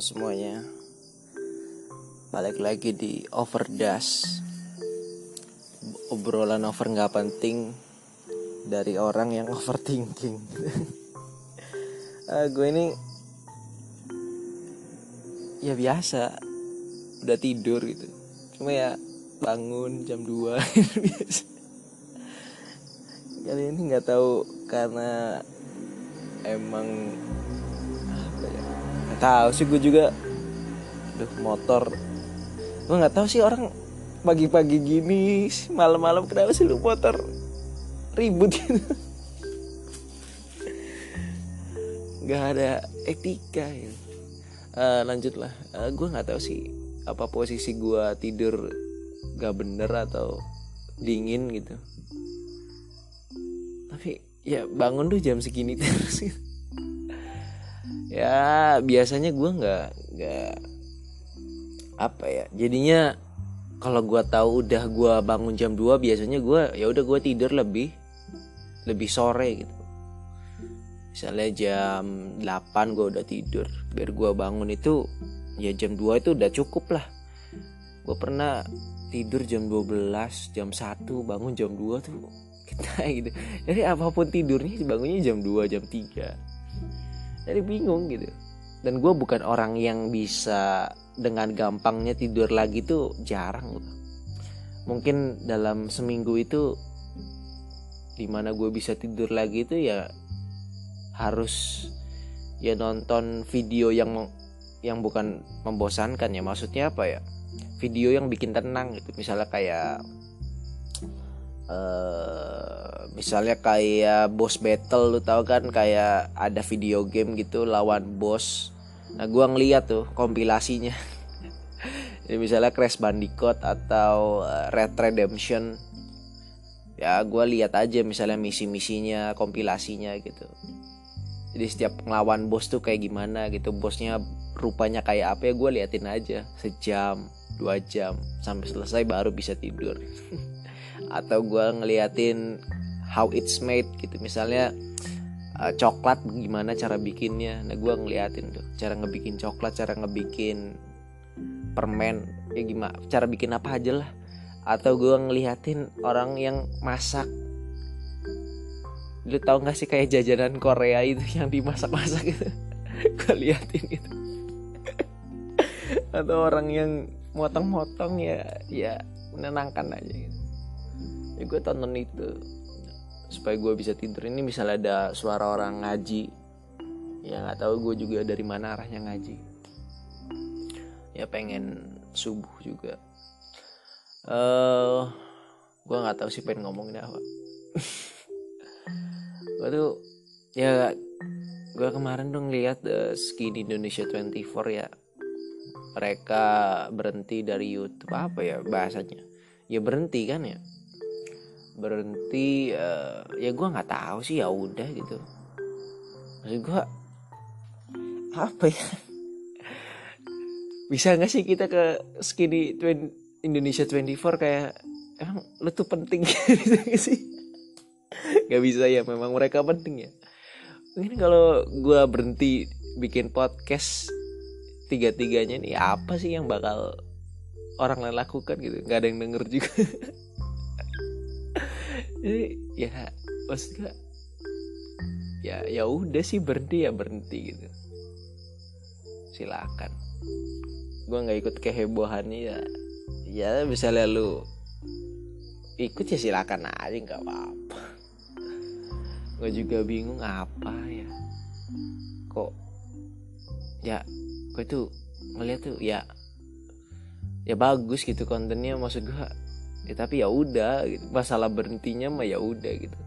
Semuanya. Balik lagi di Overdas. Obrolan over nggak penting Dari orang yang overthinking. Uh, Gue ini Ya biasa Udah tidur gitu. Cuma ya bangun jam 2 biasa. Kali ini nggak tahu karena emang tahu sih gue juga Duh motor. Gue nggak tahu sih orang pagi-pagi gini malam-malam kenapa sih lu motor ribut gitu? Nggak ada etika ya uh, lanjutlah. Uh, gue nggak tahu sih apa posisi gue tidur gak bener atau dingin gitu. Tapi ya bangun tuh jam segini terus gitu. Ya biasanya gue nggak nggak apa ya jadinya kalau gue tahu udah gue bangun jam 2 biasanya gue ya udah gue tidur lebih lebih sore gitu. Misalnya jam 8 gue udah tidur biar gue bangun itu ya jam 2 itu udah cukup lah. Gue pernah tidur jam 12 jam 1 bangun jam 2 tuh kita gitu. Jadi apa pun tidurnya bangunnya jam 2 jam 3 jadi bingung gitu. Dan gue bukan orang yang bisa dengan gampangnya tidur lagi tuh jarang mungkin dalam seminggu itu di mana gue bisa tidur lagi itu ya harus ya nonton video yang yang bukan membosankan ya. Maksudnya apa ya? Video yang bikin tenang gitu. Misalnya kayak uh, misalnya kayak boss battle lu tau kan kayak ada video game gitu lawan boss. Nah gua ngeliat tuh kompilasinya. Jadi misalnya Crash Bandicoot atau eh, Red Redemption. Ya gue lihat aja misalnya misi-misinya kompilasinya gitu. Jadi setiap ngelawan bos tuh kayak gimana gitu. Bosnya rupanya kayak apa ya gue liatin aja. Sejam dua jam sampai selesai baru bisa tidur atau gue ngeliatin how it's made gitu. Misalnya uh, coklat gimana cara bikinnya. Nah gue ngeliatin tuh cara ngebikin coklat cara ngebikin permen ya gimana cara bikin apa aja lah. Atau gue ngeliatin orang yang masak. Lu tau gak sih kayak jajanan Korea itu yang dimasak-masak gitu gue liatin gitu. Atau orang yang motong-motong ya ya menenangkan aja gitu ya gue tonton itu. Supaya gue bisa tidur. Ini misalnya ada suara orang ngaji. Ya nggak tahu gue juga dari mana arahnya ngaji. Ya pengen subuh juga. Eh uh, gue nggak tahu sih pengen ngomongin apa. Gue tuh ya gue kemarin dong lihat the skin Indonesia 24 ya. Mereka berhenti dari YouTube. Apa ya bahasanya? Ya berhenti kan ya berhenti uh, ya gue nggak tahu sih ya udah gitu. Maksud gue apa ya? Bisa nggak sih kita ke skinny Indonesia 24 kayak emang lu tuh penting gitu sih? Nggak bisa ya memang mereka penting ya. Mungkin kalau gue berhenti bikin podcast tiga tiganya nih apa sih yang bakal orang lain lakukan gitu? Nggak ada yang denger juga jadi ya maksudnya ya ya udah sih berhenti ya berhenti gitu. Silakan. Gue nggak ikut kehebohannya ya. Ya misalnya lu ikut ya silakan aja nggak apa-apa. Gue juga bingung apa ya. Kok ya gue tuh ngeliat tuh ya ya bagus gitu kontennya maksud gue ya tapi ya udah gitu. masalah berhentinya mah ya udah gitu.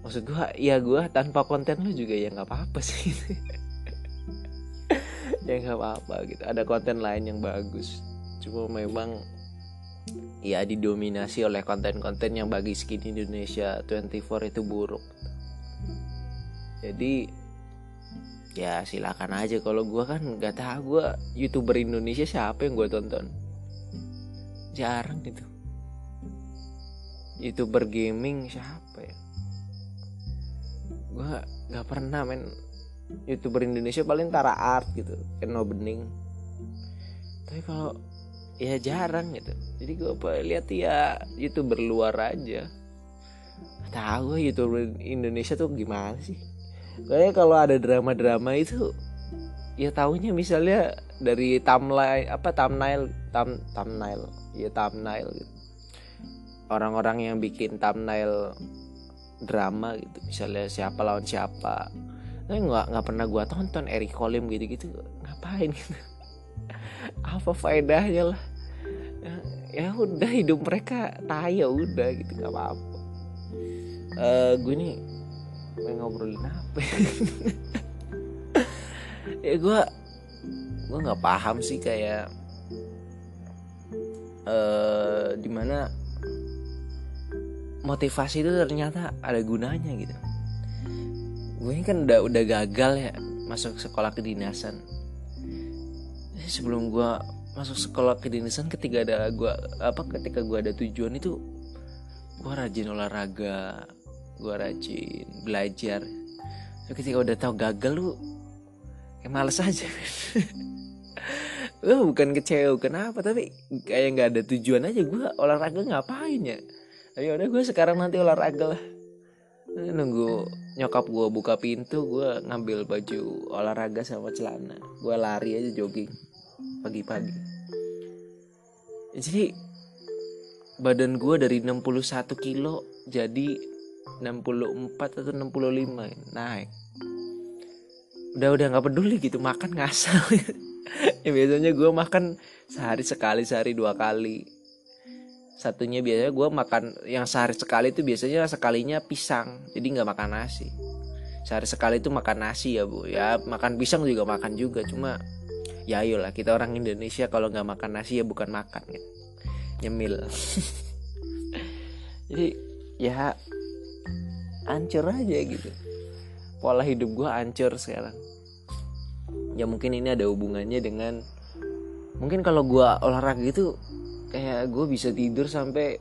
Maksud gue ya gue tanpa konten lu juga ya nggak apa-apa sih. Ya nggak apa-apa gitu. Ada konten lain yang bagus. Cuma memang ya didominasi oleh konten-konten yang bagi skin Indonesia 24 itu buruk. Jadi ya silakan aja. Kalau gue kan nggak tahu gue youtuber Indonesia siapa yang gue tonton jarang gitu. Youtuber gaming siapa ya? Gue nggak pernah men youtuber Indonesia paling Tara Art gitu Keno Bening tapi kalau ya jarang gitu. Jadi gue lihat ya youtuber luar aja. Tahu youtuber Indonesia tuh gimana sih? Kayak kalau ada drama-drama itu ya tahunya misalnya dari thumbnail apa thumbnail thumb, thumbnail. Ya thumbnail gitu. Orang-orang yang bikin thumbnail drama gitu. Misalnya siapa lawan siapa. Tapi nggak nggak pernah gua tonton. Eric Colim gitu-gitu. Ngapain gitu? Apa faedahnya lah? Ya, ya udah hidup mereka taya udah gitu. Nggak apa-apa. Uh, gue nih ngobrolin apa ya, gue gue nggak paham sih kayak uh, di mana motivasi itu ternyata ada gunanya gitu. Gue ini kan udah udah gagal ya masuk sekolah kedinasan. Sebelum gue masuk sekolah kedinasan ketika ada gue apa ketika gue ada tujuan itu gue rajin olahraga gue rajin belajar. Tapi ketika udah tahu gagal lu kayak males aja. Gue bukan kecewa kenapa? Tapi kayak nggak ada tujuan aja. Gue olahraga ngapain ya? Ayo udah gue sekarang nanti olahraga lah. Nunggu nyokap gue buka pintu gue ngambil baju olahraga sama celana. Gue lari aja jogging pagi-pagi. Jadi badan gue dari 61 kilo jadi 64 atau 65 naik udah udah nggak peduli gitu makan ngasal. Ya biasanya gue makan sehari sekali sehari dua kali. Satunya biasanya gue makan yang sehari sekali itu biasanya sekalinya pisang jadi nggak makan nasi. Sehari sekali itu makan nasi ya bu. Ya makan pisang juga makan juga cuma ya ayolah kita orang Indonesia kalau nggak makan nasi ya bukan makan ya. Nyemil. Jadi ya hancur aja gitu pola hidup gue hancur sekarang. Ya mungkin ini ada hubungannya dengan mungkin kalau gue olahraga gitu kayak gue bisa tidur sampai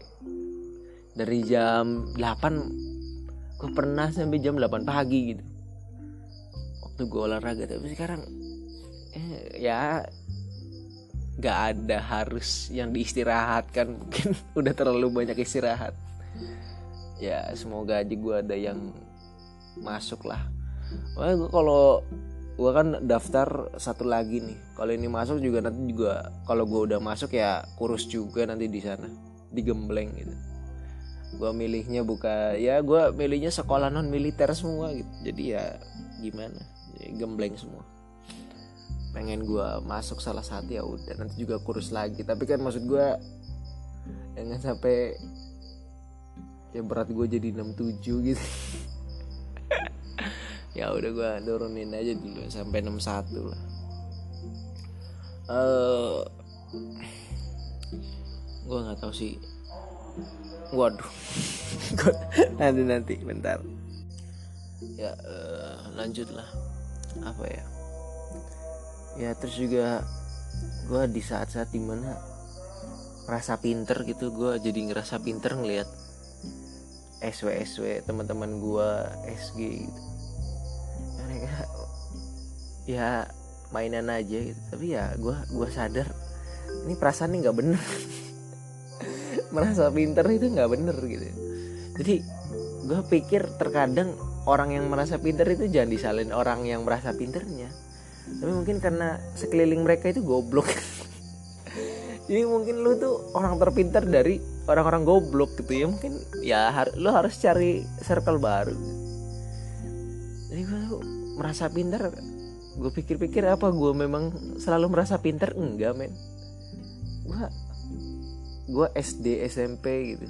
dari jam 8 gue pernah sampai jam 8 pagi gitu. Waktu gue olahraga tapi sekarang eh, ya gak ada harus yang diistirahatkan. Mungkin udah terlalu banyak istirahat. Ya semoga aja gue ada yang masuk lah Wah, gue kalau gue kan daftar satu lagi nih. Kalau ini masuk juga nanti juga kalau gue udah masuk ya kurus juga nanti di sana digembleng gitu. Gue milihnya buka ya gue milihnya sekolah non militer semua gitu. Jadi ya gimana? Ya, gembleng semua. Pengen gue masuk salah satu ya udah nanti juga kurus lagi. Tapi kan maksud gue jangan sampai ya berat gue jadi 67 gitu ya udah gue turunin aja dulu sampai 61 lah. Uh, gue nggak tahu sih. Waduh. Nanti nanti bentar. Ya uh, lanjut lah. Apa ya? Ya terus juga gue di saat-saat di mana rasa pinter gitu gue jadi ngerasa pinter ngelihat SW SW teman-teman gua SG gitu. Mereka ya mainan aja gitu. Tapi ya gua gua sadar ini perasaan ini nggak bener. Merasa pinter itu nggak bener gitu. Jadi gue pikir terkadang orang yang merasa pinter itu jangan disalin orang yang merasa pinternya. Tapi mungkin karena sekeliling mereka itu goblok. Jadi mungkin lu tuh orang terpintar dari orang-orang goblok gitu ya mungkin ya har lo harus cari circle baru. Jadi gue tuh merasa pintar gue pikir-pikir apa gue memang selalu merasa pintar enggak men. Gue gue SD SMP gitu.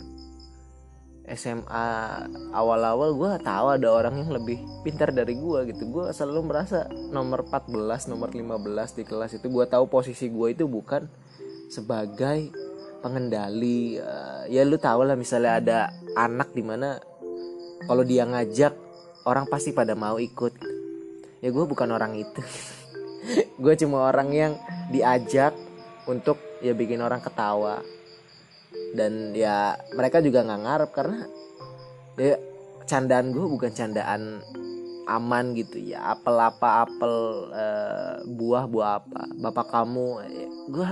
SMA awal-awal gue tahu ada orang yang lebih pintar dari gue gitu. Gue selalu merasa nomor 14 nomor 15 di kelas itu. Gue tahu posisi gue itu bukan sebagai pengendali uh, ya lu tau lah misalnya ada anak di mana kalau dia ngajak orang pasti pada mau ikut. Ya gue bukan orang itu. Gue cuma orang yang diajak untuk ya bikin orang ketawa. Dan ya mereka juga nggak ngarep karena ya candaan gue bukan candaan aman gitu ya. Apel apa apel uh, buah buah apa. Bapak kamu gue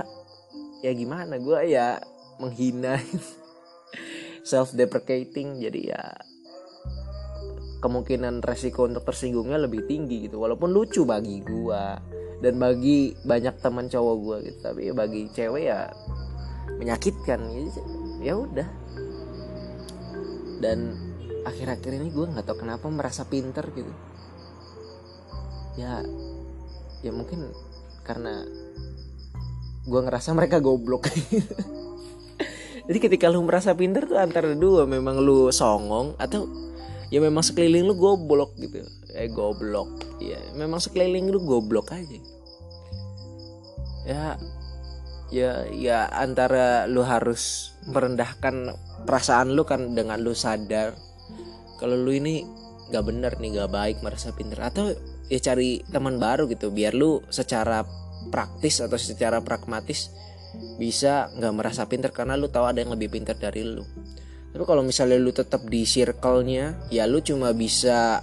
ya gimana? Gue ya menghina self deprecating jadi ya kemungkinan resiko untuk tersinggungnya lebih tinggi gitu. Walaupun lucu bagi gue dan bagi banyak teman cowok gue gitu. Tapi bagi cewek ya menyakitkan. Ya udah. Dan akhir-akhir ini gue nggak tahu kenapa merasa pinter gitu. Ya ya mungkin karena gue ngerasa mereka goblok. Jadi ketika lu merasa pinter tuh antara dua memang lu songong atau ya memang sekeliling lu goblok gitu. Eh goblok. Ya memang sekeliling lu goblok aja. Ya ya ya antara lu harus merendahkan perasaan lu kan dengan lu sadar kalau lu ini gak bener nih gak baik merasa pinter. Atau ya cari teman baru gitu biar lu secara praktis atau secara pragmatis bisa nggak merasa pinter karena lu tahu ada yang lebih pinter dari lu. Tapi kalau misalnya lu tetap di circle-nya ya lu cuma bisa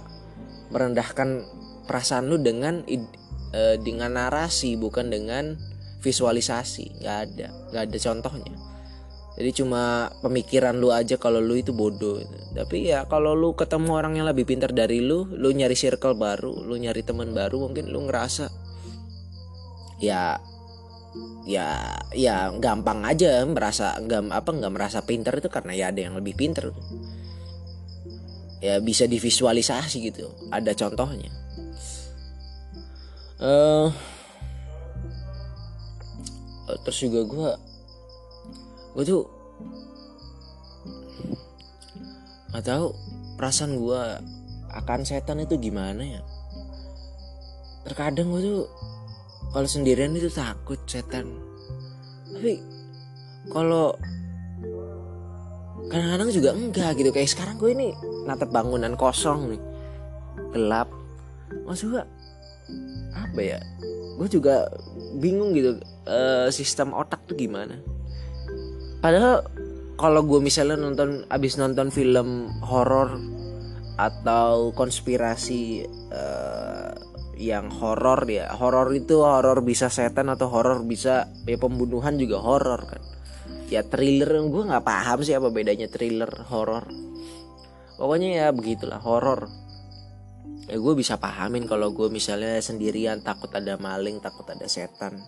merendahkan perasaan lu dengan uh, dengan narasi bukan dengan visualisasi. Nggak ada nggak ada contohnya. Jadi cuma pemikiran lu aja kalau lu itu bodoh. Tapi ya kalau lu ketemu orang yang lebih pintar dari lu lu nyari circle baru lu nyari teman baru mungkin lu ngerasa ya ya ya gampang aja merasa nggak apa nggak merasa pinter itu karena ya ada yang lebih pinter. Ya bisa divisualisasi gitu ada contohnya. Uh, terus juga gue gue tuh nggak tahu perasaan gue akan setan itu gimana ya. Terkadang gue tuh kalau sendirian itu takut setan. Tapi kalau kadang-kadang juga enggak gitu. Kayak sekarang gue ini natap bangunan kosong nih. Gelap. Maksud gue apa ya? Gue juga bingung gitu uh, sistem otak tuh gimana. Padahal kalau gue misalnya nonton abis nonton film horor atau konspirasi uh, yang horor ya horor itu horor bisa setan atau horor bisa ya pembunuhan juga horor kan. Ya thriller gue nggak paham sih apa bedanya thriller horor pokoknya ya begitulah horor ya gue bisa pahamin kalau gue misalnya sendirian takut ada maling takut ada setan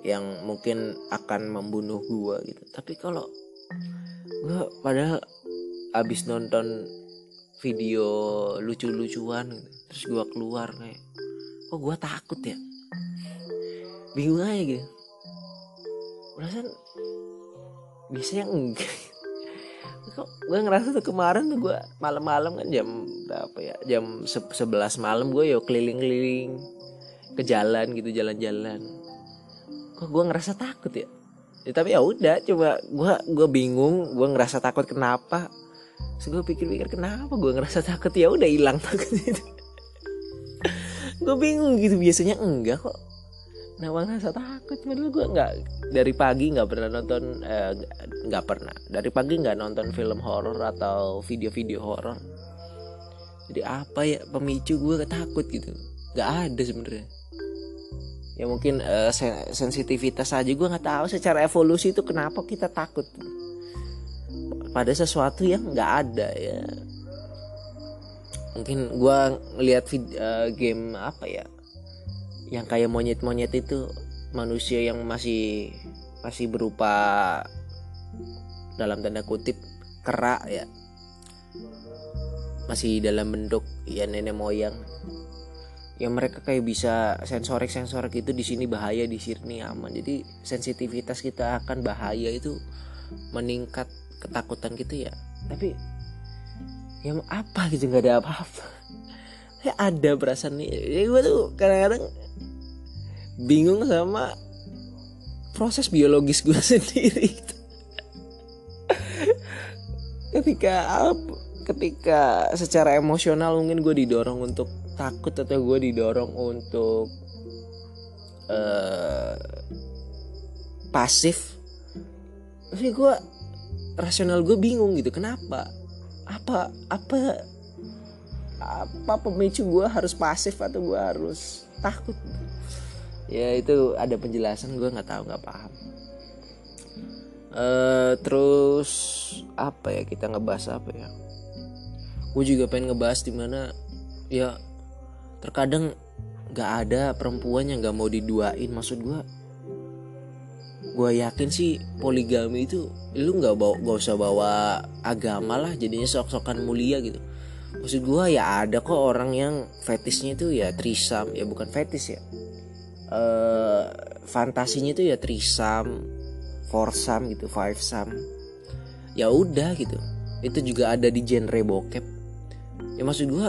yang mungkin akan membunuh gue gitu. Tapi kalau gue padahal abis nonton video lucu-lucuan gitu. terus gue keluar kayak kok gue takut ya? Bingung aja gitu. Perasaan biasanya enggak. Kok gue ngerasa tuh kemarin tuh gue malam-malam kan jam berapa ya? Jam sebelas malam gue yo keliling-keliling ke jalan gitu jalan-jalan. Kok gue ngerasa takut ya, ya tapi ya udah coba gue gue bingung gue ngerasa takut kenapa Terus gue pikir-pikir kenapa gue ngerasa takut ya udah hilang takut itu. gue bingung gitu biasanya enggak kok. Kenapa ngerasa takut? Padahal gue nggak dari pagi nggak pernah nonton eh, nggak eh, pernah dari pagi nggak nonton film horor atau video-video horor. Jadi apa ya pemicu gue takut gitu? Gak ada sebenarnya. Ya mungkin uh, sensitivitas aja gue nggak tahu secara evolusi itu kenapa kita takut pada sesuatu yang nggak ada ya. Mungkin gue ngeliat uh, game apa ya yang kayak monyet-monyet itu manusia yang masih masih berupa dalam tanda kutip kerak ya. Masih dalam bentuk ya nenek moyang. Yang mereka kayak bisa sensorik sensorik itu di sini bahaya di sini aman. Jadi sensitivitas kita akan bahaya itu meningkat ketakutan gitu ya. Tapi ya apa gitu nggak ada apa-apa. Ya ada perasaan nih. Ya gue tuh kadang-kadang bingung sama proses biologis gue sendiri gitu. ketika ketika secara emosional mungkin gue didorong untuk takut atau gue didorong untuk uh, pasif. Tapi gue rasional gue bingung gitu. Kenapa? Apa apa apa pemicu gue harus pasif atau gue harus takut? Ya itu ada penjelasan gue nggak tahu nggak paham. Uh, terus apa ya kita ngebahas apa ya? Gue juga pengen ngebahas di mana ya terkadang nggak ada perempuan yang nggak mau diduain. Maksud gue gue yakin sih poligami itu lu nggak bawa gak usah bawa agama lah jadinya sok-sokan mulia gitu. Maksud gue ya ada kok orang yang fetisnya itu ya trisam ya bukan fetis ya. Uh, fantasinya itu ya trisam foursam gitu five sam ya udah gitu. Itu juga ada di genre bokep. Ya maksud gue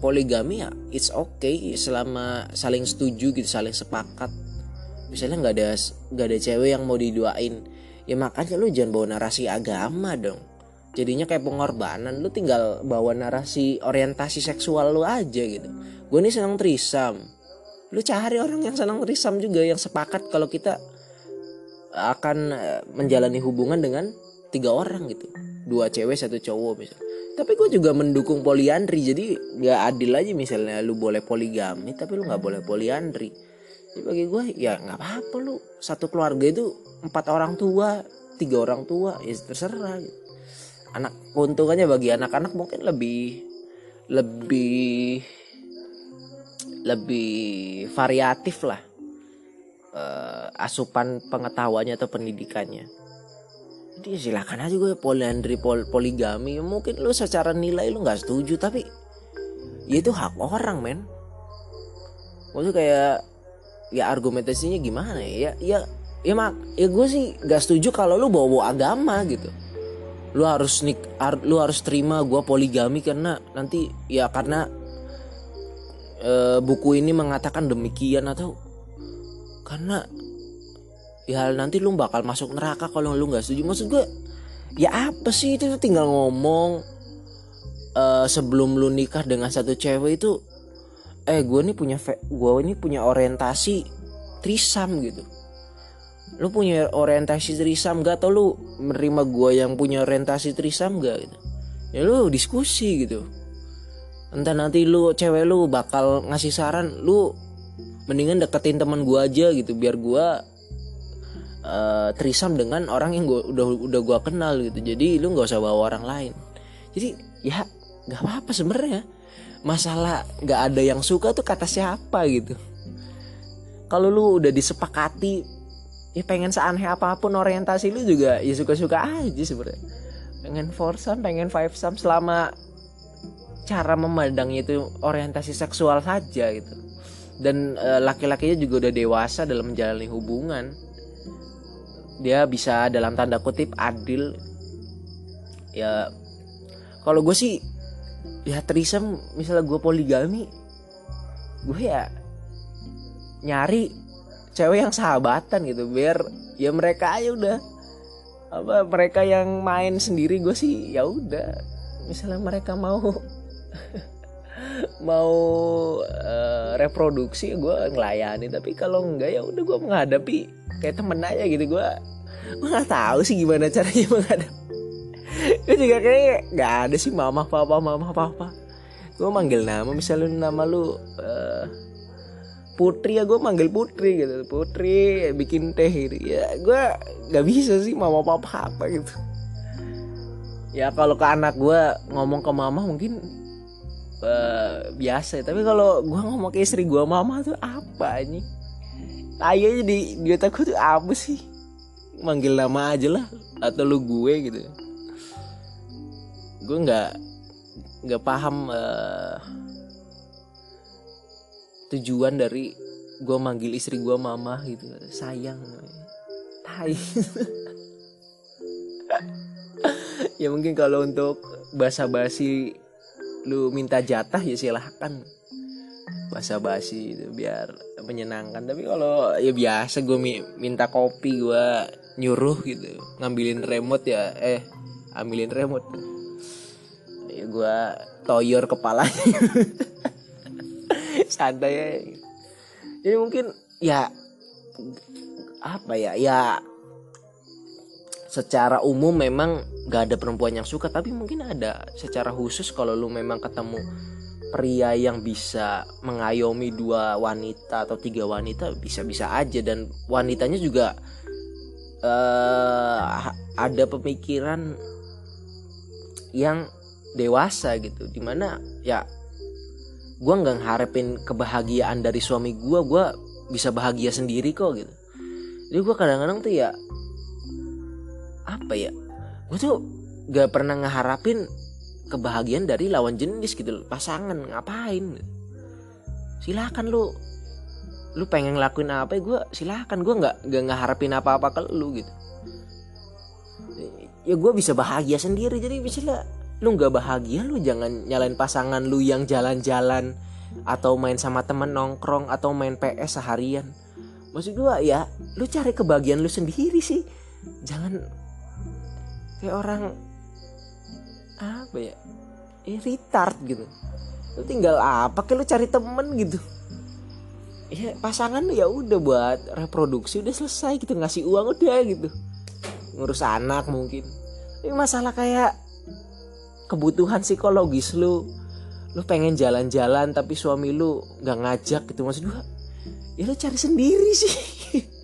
poligami ya it's okay selama saling setuju gitu saling sepakat misalnya nggak ada nggak ada cewek yang mau diduain ya makanya lu jangan bawa narasi agama dong. Jadinya kayak pengorbanan. Lu tinggal bawa narasi orientasi seksual lu aja gitu. Gue nih senang trisam. Lu cari orang yang senang trisam juga yang sepakat kalau kita akan eh, menjalani hubungan dengan tiga orang gitu. Dua cewek satu cowok misalnya tapi gue juga mendukung poliandri jadi nggak adil aja misalnya lu boleh poligami tapi lu nggak boleh poliandri jadi bagi gue ya nggak apa-apa lu. Satu keluarga itu empat orang tua tiga orang tua ya terserah gitu. anak keuntungannya bagi anak-anak mungkin lebih lebih lebih variatif lah uh, asupan pengetahuannya atau pendidikannya. Jadi silakan aja gue poliandri pol poligami mungkin lu secara nilai lu nggak setuju tapi ya itu hak orang men. Maksudnya kayak ya argumentasinya gimana ya? Ya ya, ya mak ya gue sih gak setuju kalau lu bawa bawa agama gitu. Lu harus nik ar, lu harus terima gue poligami karena nanti ya karena e, buku ini mengatakan demikian atau karena ya nanti lu bakal masuk neraka kalau lu nggak setuju. Maksud gue ya apa sih itu? Tinggal ngomong uh, sebelum lu nikah dengan satu cewek itu eh gue nih punya gue ini punya orientasi trisam gitu. Lu punya orientasi trisam gak atau lu menerima gue yang punya orientasi trisam gak gitu? Ya lu diskusi gitu. Entah nanti lu cewek lu bakal ngasih saran lu mendingan deketin teman gue aja gitu biar gue uh, trisam dengan orang yang gua udah udah gua kenal gitu. Jadi lu nggak usah bawa orang lain. Jadi ya nggak apa-apa sebenarnya masalah nggak ada yang suka tuh kata siapa gitu. Kalau lu udah disepakati ya pengen seaneh apa pun orientasi lu juga ya suka-suka aja sebenarnya. Pengen foursome pengen five selama cara memandangnya itu orientasi seksual saja gitu. Dan e, laki-lakinya juga udah dewasa dalam menjalani hubungan. Dia bisa dalam tanda kutip adil. Ya kalau gue sih ya trisam misalnya gue poligami gue ya nyari cewek yang sahabatan gitu biar ya mereka aja udah apa mereka yang main sendiri gue sih ya udah. Misalnya mereka mau mau uh, reproduksi gue ngelayani tapi kalau enggak ya udah gue menghadapi kayak temen aja gitu gue gue nggak tahu sih gimana caranya menghadapi gue juga kayak nggak ada sih mama papa mama papa. Gue manggil nama misalnya nama lu uh, putri ya gue manggil putri gitu. Putri bikin teh gitu. Ya gue nggak bisa sih mama papa apa gitu. Ya kalau ke anak gue ngomong ke mama mungkin uh, biasa tapi kalau gue ngomong ke istri gue mama tuh apa nih aja di di otak tuh apa sih? Manggil nama aja lah atau lu gue gitu gue nggak nggak paham uh, tujuan dari gue manggil istri gue mama gitu. Sayang tai. Ya mungkin kalau untuk basa-basi lu minta jatah ya silahkan basa basi itu biar menyenangkan. Tapi kalau ya biasa gue minta kopi gue nyuruh gitu. Ngambilin remote ya eh ambilin remote gue toyor kepalanya. Santai ya jadi mungkin ya apa ya ya secara umum memang gak ada perempuan yang suka tapi mungkin ada secara khusus kalau lu memang ketemu pria yang bisa mengayomi dua wanita atau tiga wanita bisa-bisa aja. Dan wanitanya juga uh, ada pemikiran yang dewasa gitu di mana ya gue nggak ngarepin kebahagiaan dari suami gue gue bisa bahagia sendiri kok gitu. Jadi gue kadang-kadang tuh ya apa ya gue tuh gak pernah ngeharapin kebahagiaan dari lawan jenis gitu loh pasangan ngapain silakan lu lu pengen ngelakuin apa ya gue silakan gue nggak nggak ngeharapin apa-apa ke lu gitu. Ya gue bisa bahagia sendiri jadi misalnya lu nggak bahagia lu jangan nyalain pasangan lu yang jalan-jalan atau main sama temen nongkrong atau main PS seharian. Maksud gue ya lu cari kebahagiaan lu sendiri sih. Jangan kayak orang apa ya eh, retard gitu. Lu tinggal apa kayak lu cari temen gitu. Ya pasangan ya udah buat reproduksi udah selesai gitu ngasih uang udah gitu. Ngurus anak mungkin. Ini masalah kayak kebutuhan psikologis lu. Lu pengen jalan-jalan tapi suami lu nggak ngajak gitu. Maksud gua ya lu cari sendiri sih.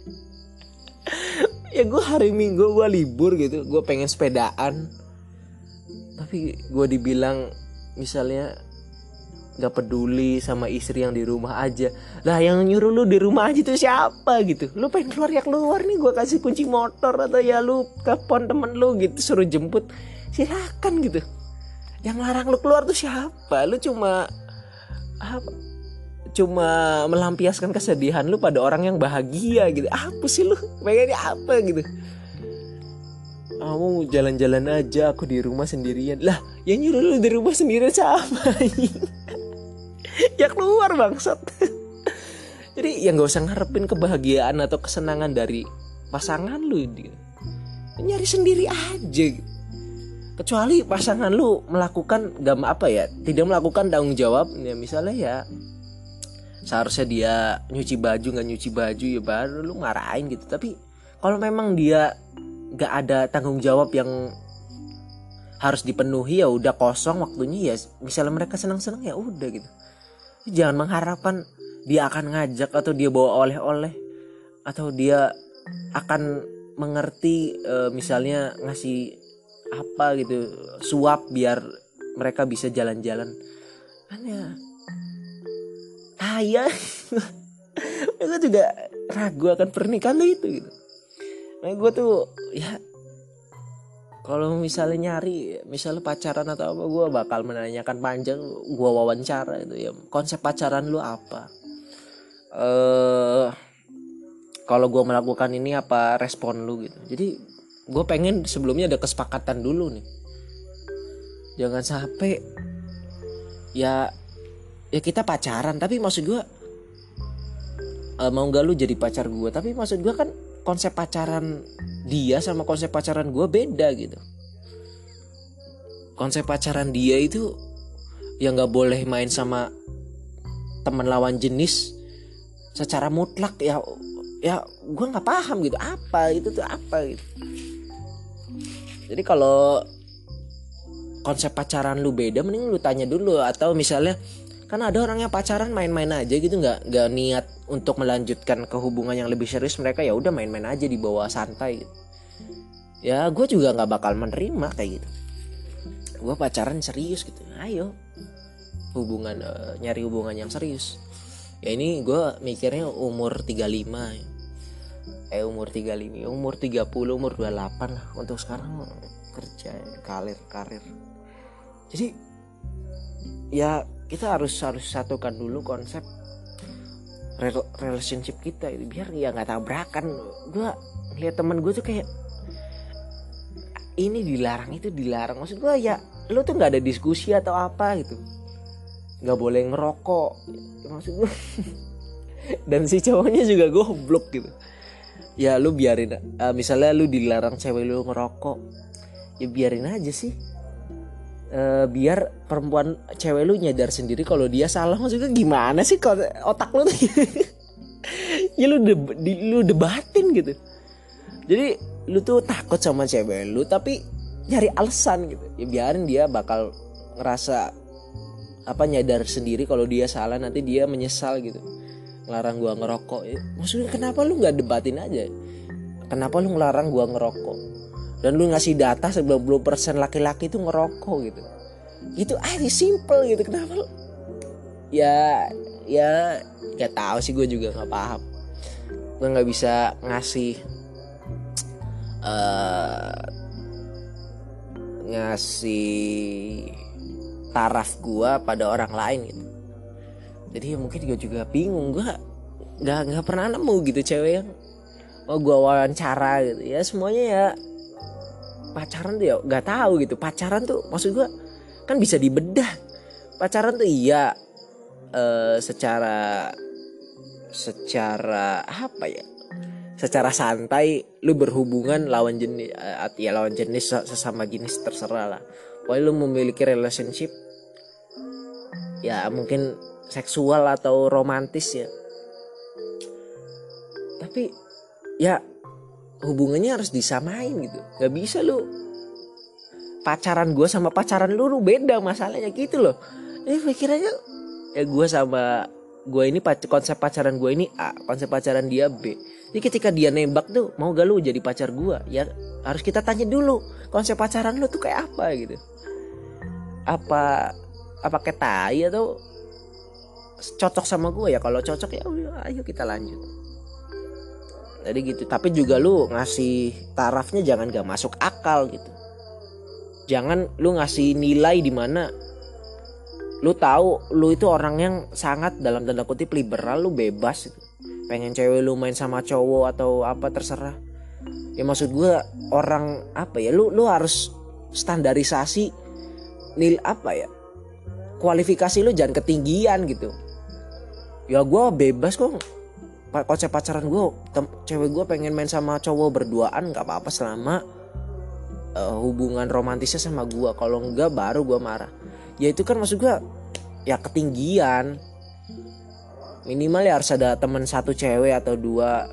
Ya gue hari minggu gue libur gitu gue pengen sepedaan. Tapi gue dibilang misalnya nggak peduli sama istri yang di rumah aja. Lah yang nyuruh lu di rumah aja tuh siapa gitu? Lu pengen keluar ya keluar nih gue kasih kunci motor atau ya lu telepon temen lu gitu suruh jemput. Silakan gitu yang larang lu keluar tuh siapa? Lu cuma apa? Cuma melampiaskan kesedihan lu pada orang yang bahagia gitu. Apa sih lu? Pengennya apa gitu? Kamu jalan-jalan aja aku di rumah sendirian. Lah yang nyuruh lu di rumah sendirian siapa? Ya keluar bangsat. Jadi yang gak usah ngarepin kebahagiaan atau kesenangan dari pasangan lu gitu. nyari sendiri aja gitu. Kecuali pasangan lu melakukan gak apa ya tidak melakukan tanggung jawab ya misalnya ya seharusnya dia nyuci baju nggak nyuci baju ya baru lu marahin gitu. Tapi kalau memang dia nggak ada tanggung jawab yang harus dipenuhi ya udah kosong waktunya ya misalnya mereka senang-senang ya udah gitu. Jangan mengharapkan dia akan ngajak atau dia bawa oleh-oleh atau dia akan mengerti e, misalnya ngasih apa gitu suap biar mereka bisa jalan-jalan. Ya. Kaya gue juga ragu akan pernikahan lo itu gitu. Nah gue tuh ya kalau misalnya nyari misalnya pacaran atau apa gue bakal menanyakan panjang gue wawancara itu ya. Konsep pacaran lu apa? Eh uh, kalau gue melakukan ini apa respon lu gitu. Jadi gue pengen sebelumnya ada kesepakatan dulu nih. Jangan sampai ya ya kita pacaran tapi maksud gue uh, mau nggak lu jadi pacar gue tapi maksud gue kan konsep pacaran dia sama konsep pacaran gue beda gitu. Konsep pacaran dia itu yang nggak boleh main sama teman lawan jenis secara mutlak ya ya gue nggak paham gitu apa itu tuh apa gitu jadi kalau konsep pacaran lu beda mending lu tanya dulu. Atau misalnya kan ada orang yang pacaran main-main aja gitu. Nggak nggak niat untuk melanjutkan ke hubungan yang lebih serius mereka ya udah main-main aja di bawah santai. Gitu ya gue juga nggak bakal menerima kayak gitu. Gue pacaran serius gitu. Ayo hubungan uh, nyari hubungan yang serius. Ya ini gue mikirnya umur 35 ya. Eh umur 35 umur 30 umur 28 lah. Untuk sekarang kerja karir karir. Jadi ya kita harus harus satukan dulu konsep relationship kita biar ya nggak tabrakan. Gue lihat temen gue tuh kayak ini dilarang itu dilarang. Maksud gue ya lu tuh nggak ada diskusi atau apa gitu. Nggak boleh ngerokok. Maksud gue dan si cowoknya juga goblok gitu ya lu biarin uh, misalnya lu dilarang cewek lu ngerokok ya biarin aja sih. Uh, biar perempuan cewek lu nyadar sendiri kalau dia salah. Maksudnya gimana sih kalau otak lu tuh? Ya lu de di, lu debatin gitu. Jadi lu tuh takut sama cewek lu tapi nyari alasan gitu. Ya biarin dia bakal ngerasa apa nyadar sendiri kalau dia salah nanti dia menyesal gitu ngelarang gua ngerokok. Ya, maksudnya kenapa lu nggak debatin aja? Kenapa lu ngelarang gua ngerokok? Dan lu ngasih data 90% laki-laki itu ngerokok gitu. Itu aja simple gitu. Kenapa lu? Ya ya gak tahu sih gue juga nggak paham. Gue nggak bisa ngasih uh, ngasih taraf gue pada orang lain gitu jadi ya mungkin gue juga bingung gue nggak nggak pernah nemu gitu cewek yang oh gue wawancara gitu ya. Semuanya ya pacaran tuh ya nggak tahu gitu. Pacaran tuh maksud gue kan bisa dibedah. Pacaran tuh iya uh, secara secara apa ya secara santai lu berhubungan lawan jenis uh, ya lawan jenis sesama jenis terserah lah. Pokoknya lu memiliki relationship ya mungkin seksual atau romantis ya. Tapi ya hubungannya harus disamain gitu. Nggak bisa lu pacaran gue sama pacaran lu, lu beda masalahnya gitu loh. Ini pikirannya ya gue sama gue ini konsep pacaran gue ini A konsep pacaran dia B. Jadi ketika dia nembak tuh mau gak lu jadi pacar gue ya harus kita tanya dulu konsep pacaran lu tuh kayak apa gitu. Apa apa kayak tai atau cocok sama gue ya. Kalau cocok ya ayo kita lanjut. Jadi gitu. Tapi juga lu ngasih tarafnya jangan gak masuk akal gitu. Jangan lu ngasih nilai di mana lu tahu lu itu orang yang sangat dalam tanda kutip liberal lu bebas gitu. pengen cewek lu main sama cowok atau apa terserah. Ya maksud gue orang apa ya lu lu harus standarisasi nil apa ya kualifikasi lu jangan ketinggian gitu ya gue bebas kok. Konsep pacaran gue cewek gue pengen main sama cowok berduaan nggak apa-apa selama uh, hubungan romantisnya sama gue kalau enggak baru gue marah. Ya itu kan maksud gue ya ketinggian. Minimal ya harus ada teman satu cewek atau dua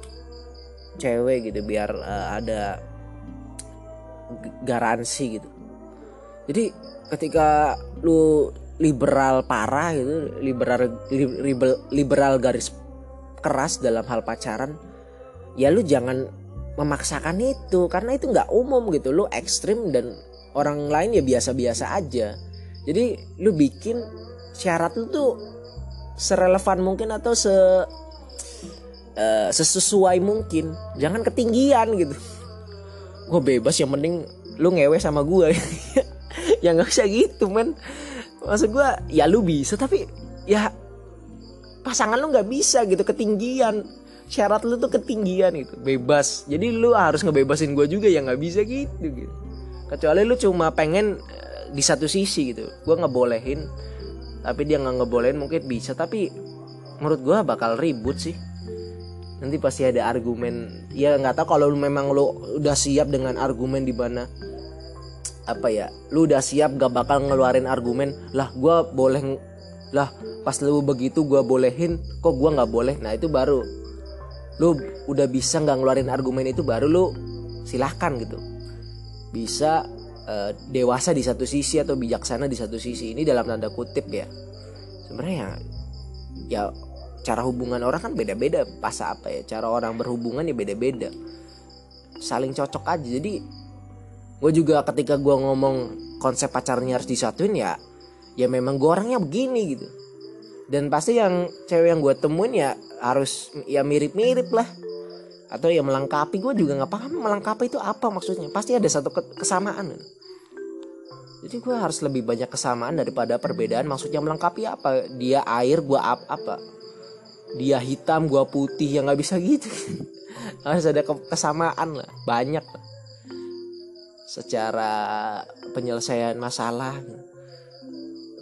cewek gitu biar uh, ada garansi gitu. Jadi ketika lu liberal parah gitu liberal liberal, liberal garis keras dalam hal pacaran ya lu jangan memaksakan itu karena itu nggak umum gitu. Lu ekstrim dan orang lain ya biasa-biasa aja. Jadi lu bikin syarat lu tuh serelevan mungkin atau se uh, sesuai mungkin. Jangan ketinggian gitu. Gue bebas yang penting lu ngewe sama gue ya nggak usah gitu men maksud gue ya lu bisa tapi ya pasangan lu nggak bisa gitu ketinggian. Syarat lu tuh ketinggian gitu bebas. Jadi lu harus ngebebasin gue juga ya nggak bisa gitu gitu. Kecuali lu cuma pengen di satu sisi gitu. Gue ngebolehin tapi dia nggak ngebolehin mungkin bisa. Tapi menurut gue bakal ribut sih. Nanti pasti ada argumen. Ya nggak tahu kalau memang lu udah siap dengan argumen di mana apa ya lu udah siap gak bakal ngeluarin argumen lah gue boleh lah pas lu begitu gue bolehin kok gue nggak boleh? Nah itu baru. Lu udah bisa nggak ngeluarin argumen itu baru lu silahkan gitu. Bisa uh, dewasa di satu sisi atau bijaksana di satu sisi. Ini dalam tanda kutip ya. Sebenarnya ya cara hubungan orang kan beda-beda. Pas apa ya cara orang berhubungan ya beda-beda. Saling cocok aja. Jadi gue juga ketika gue ngomong konsep pacarnya harus disatuin ya ya memang gue orangnya begini gitu. Dan pasti yang cewek yang gue temuin ya harus ya mirip-mirip lah. Atau ya melengkapi gue juga nggak paham melengkapi itu apa maksudnya. Pasti ada satu kesamaan jadi gue harus lebih banyak kesamaan daripada perbedaan. Maksudnya melengkapi apa? Dia air gue ap apa? Dia hitam gue putih yang nggak bisa gitu. Harus ada kesamaan lah. Banyak lah. Secara penyelesaian masalah.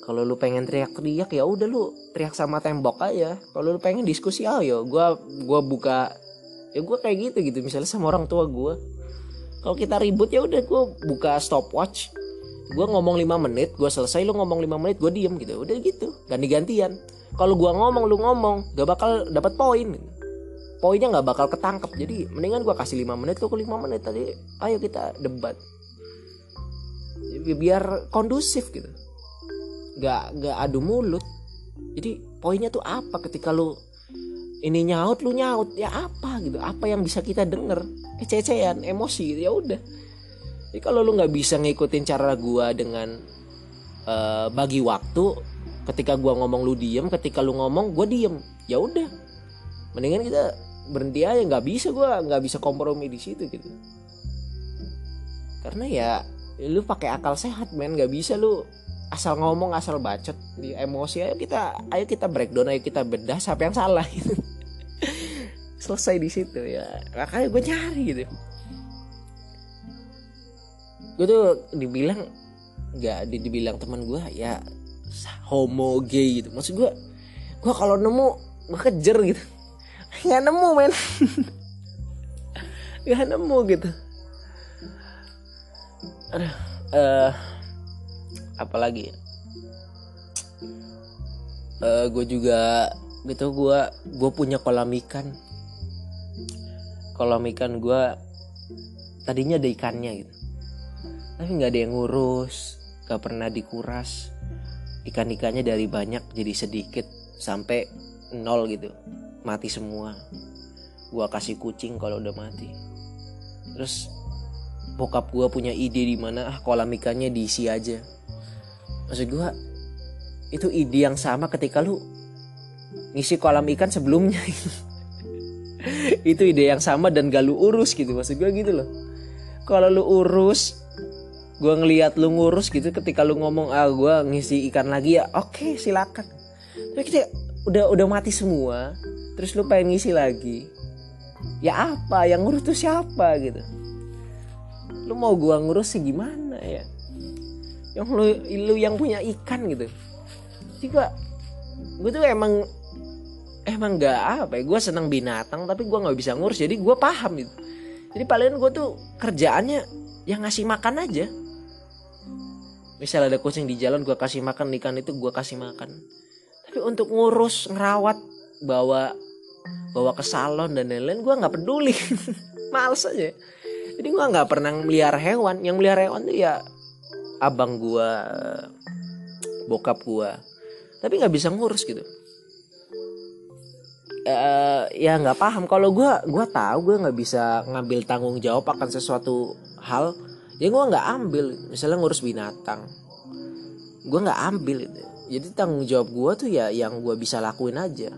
Kalau lu pengen teriak-teriak ya udah lu teriak sama tembok aja. Kalau lu pengen diskusi ayo gue gua buka ya gue kayak gitu gitu. Misalnya sama orang tua gue kalau kita ribut ya udah gue buka stopwatch. Gue ngomong 5 menit gue selesai lu ngomong 5 menit gue diem gitu. Udah gitu ganti-gantian. Kalau gue ngomong lu ngomong gak bakal dapat poin. Poinnya nggak bakal ketangkep. Jadi mendingan gue kasih 5 menit lu ke 5 menit tadi ayo kita debat biar kondusif gitu. Nggak nggak adu mulut. Jadi poinnya tuh apa ketika lu ini nyaut lu nyaut? Ya apa gitu? Apa yang bisa kita denger? Kececean emosi gitu ya udah. Jadi kalau lu nggak bisa ngikutin cara gua dengan uh, bagi waktu ketika gua ngomong lu diem ketika lu ngomong gua diem. Ya udah. Mendingan kita berhenti aja nggak bisa gua nggak bisa kompromi di situ gitu. Karena ya lu pakai akal sehat men. Nggak bisa lu asal ngomong asal bacot di emosi. Ayo kita ayo kita breakdown ayo kita bedah siapa yang salah. Gitu selesai di situ ya. Makanya gue nyari gitu. Gue tuh dibilang nggak dibilang teman gue ya homo gay gitu. Maksud gue gue kalau nemu gue kejar gitu. Nggak nemu men. Nggak nemu gitu aduh uh, apalagi ya? Uh, gue juga gitu gue gue punya kolam ikan. Kolam ikan gue tadinya ada ikannya gitu. Tapi nggak ada yang ngurus gak pernah dikuras. Ikan ikannya dari banyak jadi sedikit sampai nol gitu. Mati semua. Gue kasih kucing kalau udah mati. Terus bokap gue punya ide di mana ah kolam ikannya diisi aja. Maksud gue itu ide yang sama ketika lu ngisi kolam ikan sebelumnya. Itu ide yang sama dan gak lu urus gitu maksud gue gitu loh. Kalau lu urus gue ngeliat lu ngurus gitu ketika lu ngomong ah gue ngisi ikan lagi ya oke okay, silakan. Tapi kita udah udah mati semua terus lu pengen ngisi lagi ya apa? Yang ngurus tuh siapa gitu lu mau gue ngurus sih gimana ya? Yang lu lu yang punya ikan gitu. Jadi gue gue tuh emang emang nggak apa ya gue senang binatang tapi gue nggak bisa ngurus jadi gue paham gitu. Jadi paling gue tuh kerjaannya yang ngasih makan aja. Misal ada kucing di jalan gue kasih makan ikan itu gue kasih makan. Tapi untuk ngurus ngerawat bawa bawa ke salon dan lain-lain gue nggak peduli. Males aja jadi gue nggak pernah melihara hewan. Yang melihara hewan tuh ya abang gua bokap gua. Tapi nggak bisa ngurus gitu. Uh, ya nggak paham. Kalau gua gua tahu gua nggak bisa ngambil tanggung jawab akan sesuatu hal. Ya gua nggak ambil. Misalnya ngurus binatang. Gua nggak ambil. Itu jadi tanggung jawab gua tuh ya yang gua bisa lakuin aja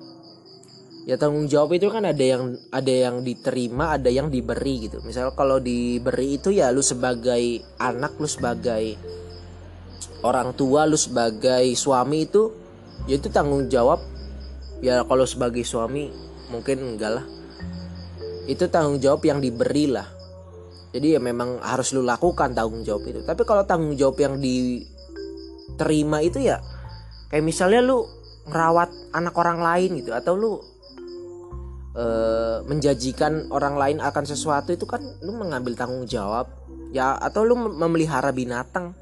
ya tanggung jawab itu kan ada yang ada yang diterima ada yang diberi gitu. Misal kalau diberi itu ya lu sebagai anak lu sebagai orang tua lu sebagai suami itu ya itu tanggung jawab. Ya kalau sebagai suami mungkin enggak lah. Itu tanggung jawab yang diberi lah. Jadi ya memang harus lu lakukan tanggung jawab itu. Tapi kalau tanggung jawab yang diterima itu ya kayak misalnya lu ngerawat anak orang lain gitu atau lu e, menjanjikan orang lain akan sesuatu itu kan lu mengambil tanggung jawab. Ya atau lu memelihara binatang.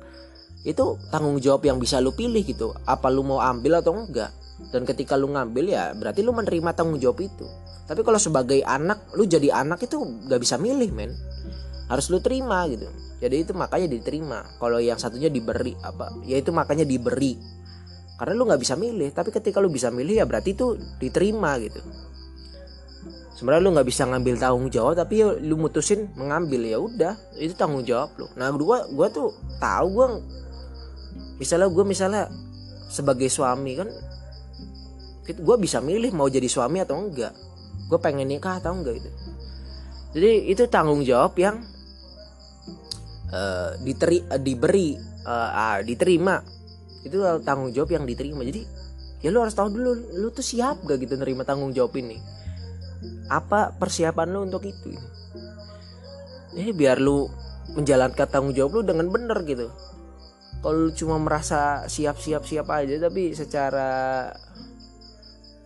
Itu tanggung jawab yang bisa lu pilih gitu. Apa lu mau ambil atau enggak. Dan ketika lu ngambil ya berarti lu menerima tanggung jawab itu. Tapi kalau sebagai anak lu jadi anak itu gak bisa milih men. Harus lu terima gitu. Jadi itu makanya diterima. Kalau yang satunya diberi apa ya itu makanya diberi. Karena lu nggak bisa milih. Tapi ketika lu bisa milih ya berarti itu diterima gitu sebenarnya lu nggak bisa ngambil tanggung jawab tapi ya lu mutusin mengambil ya udah itu tanggung jawab lu. Nah gua gua tuh tahu gua misalnya gue misalnya sebagai suami kan gue bisa milih mau jadi suami atau enggak. Gue pengen nikah atau enggak gitu. Jadi itu tanggung jawab yang uh, diteri uh, diberi uh, uh, diterima. Itu tanggung jawab yang diterima. Jadi ya lu harus tahu dulu lu tuh siap gak gitu nerima tanggung jawab ini apa persiapan lu untuk itu? Ini biar lu menjalankan tanggung jawab lu dengan benar gitu. Kalau lu cuma merasa siap-siap siap aja tapi secara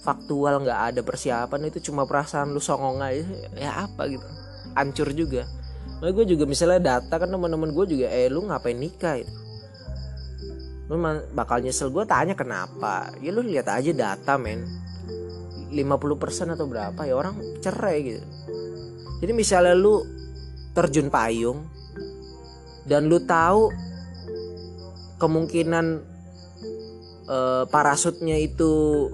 faktual nggak ada persiapan itu cuma perasaan lu songong aja ya apa gitu. Hancur juga. Nah, gue juga misalnya data kan teman-teman gue juga eh lu ngapain nikah? Itu lu bakal nyesel gue tanya kenapa? Ya lu lihat aja data men 50% atau berapa ya orang cerai gitu. Jadi misalnya lu terjun payung dan lu tahu kemungkinan uh, parasutnya itu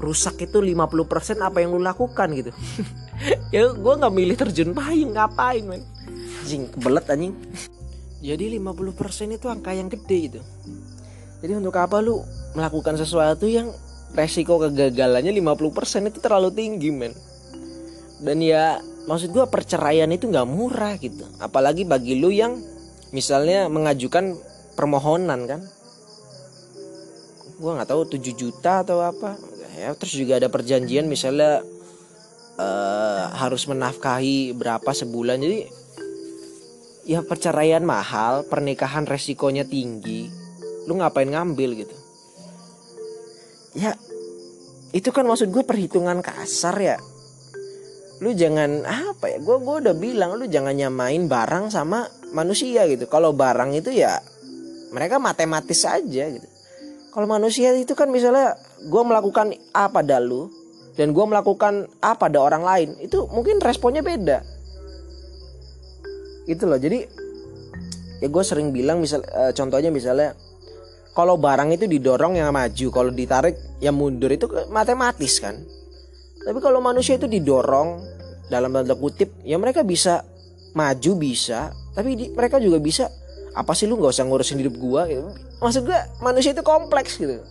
rusak itu 50% apa yang lu lakukan gitu. Ya gue nggak milih terjun payung ngapain men? Anjing kebelet anjing. Jadi 50% itu angka yang gede itu jadi untuk apa lu melakukan sesuatu yang resiko kegagalannya 50% itu terlalu tinggi men. Dan ya maksud gue perceraian itu nggak murah gitu. Apalagi bagi lu yang misalnya mengajukan permohonan kan. Gue nggak tahu 7 juta atau apa. Ya terus juga ada perjanjian misalnya uh, harus menafkahi berapa sebulan. Jadi ya perceraian mahal pernikahan resikonya tinggi. Lu ngapain ngambil gitu ya itu kan maksud gue perhitungan kasar ya. Lu jangan apa ya gue gue udah bilang lu jangan nyamain barang sama manusia gitu. Kalau barang itu ya mereka matematis saja gitu. Kalau manusia itu kan misalnya gue melakukan A pada lu dan gue melakukan A pada orang lain itu mungkin responnya beda. Gitu loh jadi ya gue sering bilang misal e, contohnya misalnya kalau barang itu didorong yang maju kalau ditarik yang mundur itu matematis kan? Tapi kalau manusia itu didorong dalam tanda kutip ya mereka bisa maju bisa. Tapi di, mereka juga bisa apa sih lu nggak usah ngurusin hidup gua? Gitu. maksud gua manusia itu kompleks gitu.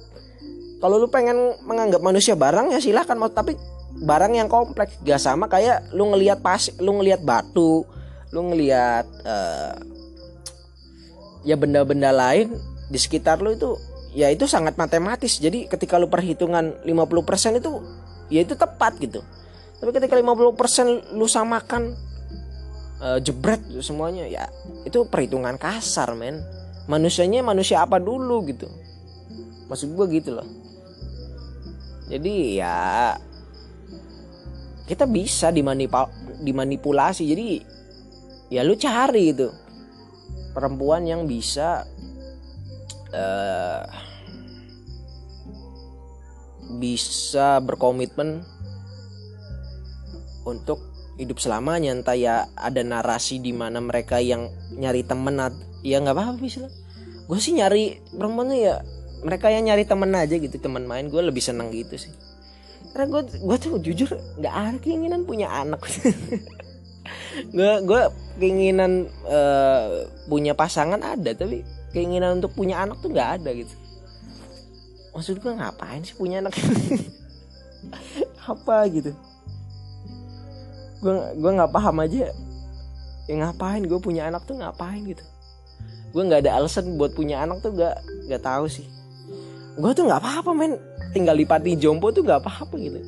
Kalau lu pengen menganggap manusia barang ya silahkan mau tapi barang yang kompleks gak sama kayak lu ngelihat pas lu ngelihat batu lu ngelihat uh, ya benda-benda lain di sekitar lu itu ya itu sangat matematis. Jadi ketika lu perhitungan 50% itu ya itu tepat gitu. Tapi ketika 50% lu samakan uh, jebret semuanya ya itu perhitungan kasar men. Manusianya manusia apa dulu gitu. Maksud gue gitu loh. Jadi ya kita bisa dimanipulasi. Jadi ya lu cari itu perempuan yang bisa uh, bisa berkomitmen untuk hidup selamanya. Entah ya ada narasi di mana mereka yang nyari temen ya nggak apa-apa bisa gue sih nyari perempuan ya mereka yang nyari temen aja gitu teman main. Gue lebih seneng gitu sih. Karena gue gue tuh jujur nggak ada keinginan punya anak. Gue gue keinginan uh, punya pasangan ada tapi keinginan untuk punya anak tuh nggak ada gitu. Maksud gue ngapain sih punya anak? Apa gitu. Gue gue nggak paham aja. Ya ngapain gue punya anak tuh ngapain gitu. Gue nggak ada alasan buat punya anak tuh gak gak tahu sih. Gue tuh nggak apa-apa men. Tinggal di pati jompo tuh nggak apa-apa gitu.